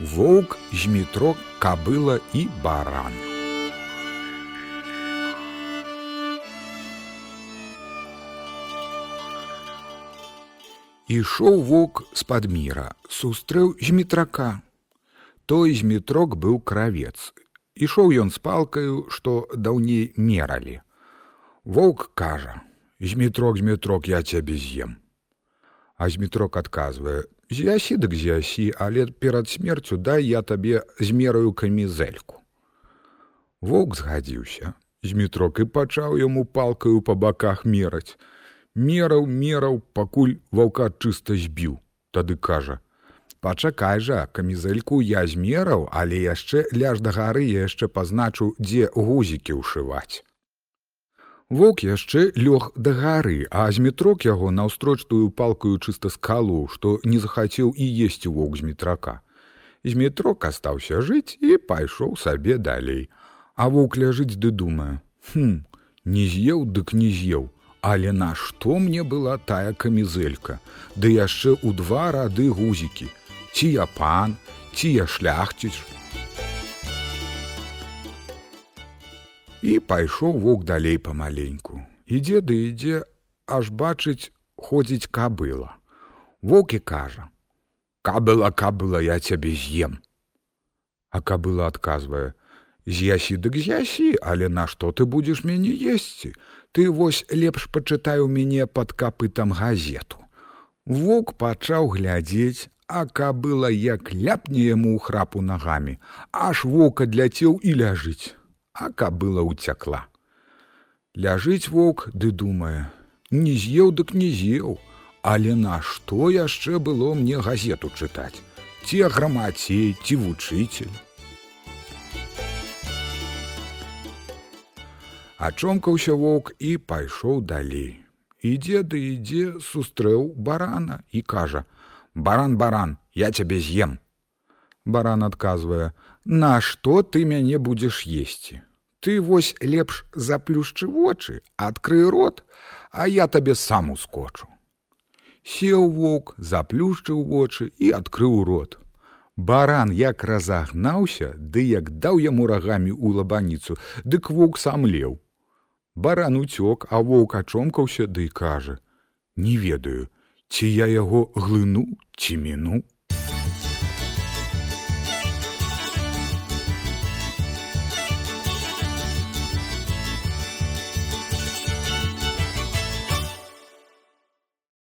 воўк, змітрок, кабыла і баран. Ішоў воўк з-пад міра, сустрэў змітрака. Той змітрок быў кравец. Ішоў ён з палкаю, што даўней мералі. Воўк кажа: « Змітрок, змітрок, я цябе з'ем. А змітрок адказвае: « З'ясі дык з'ясі, але перад смерцю дай я табе змераю камізэльку. Воўк згадзіўся. Змітрок і пачаў яму палкаю па баках мераць. Мераў, мераў, пакуль ваўка чыста збіў. Тады кажа: « Пачакай жа, камізэльку я змераў, але яшчэ ляж да гары я яшчэ пазначу, дзе гузікі ўшываць. Воўк яшчэ лёг да гары, а змітрок яго наўстрочтую палкаю чыста скалу, што не захацеў і есці воўк змітрака. Змітрок астаўся жыць і пайшоў сабе далей. А воўк ляжыць ды думае: Хм, не з'еў, дык не з'еў, Але нашто мне была тая камізэлька, ды яшчэ ў два рады гузікі, ці я пан, ці я шляхціч. І пайшоў воўк далей памаленьку. Ідзе ды ідзе, аж бачыць, ходзіць кабыла. Воўк і кажа: « Кабыла, кабыла, я цябе з'ем. А кабыла адказвае: « З'ясі дык з'ясі, але нашто ты будзеш мяне есці? Ты вось лепш пачытай у мяне пад капытам газету. Воўк пачаў глядзець, а кабыла як ляпне яму ў храпу нагамі, аж вока адляцеў і ляжыць а кабыла уцякла. Ляжыць воўк ды думае: не з'еў дык не з'еў, але нашто яшчэ было мне газету чытаць, ці грамацей, ці вучыцель. Ачомкаўся воўк і пайшоў далей. Ідзе ды ідзе, сустрэў барана і кажа: « Баран, баран, я цябе з'ем. Баран адказвае: « Нашто ты мяне будзеш есці? Ты вось лепш заплюшчы вочы, адкрый рот, а я табе сам ускочу. Сеў воўк, заплюшчыў вочы і адкрыў рот. Баран як разагнаўся, ды як даў яму рагамі ў лабаніцу, дык воўк сам леў. Баран уцёк, а воўк ачомкаўся ды кажа: « Не ведаю, ці я яго глыну ці міну.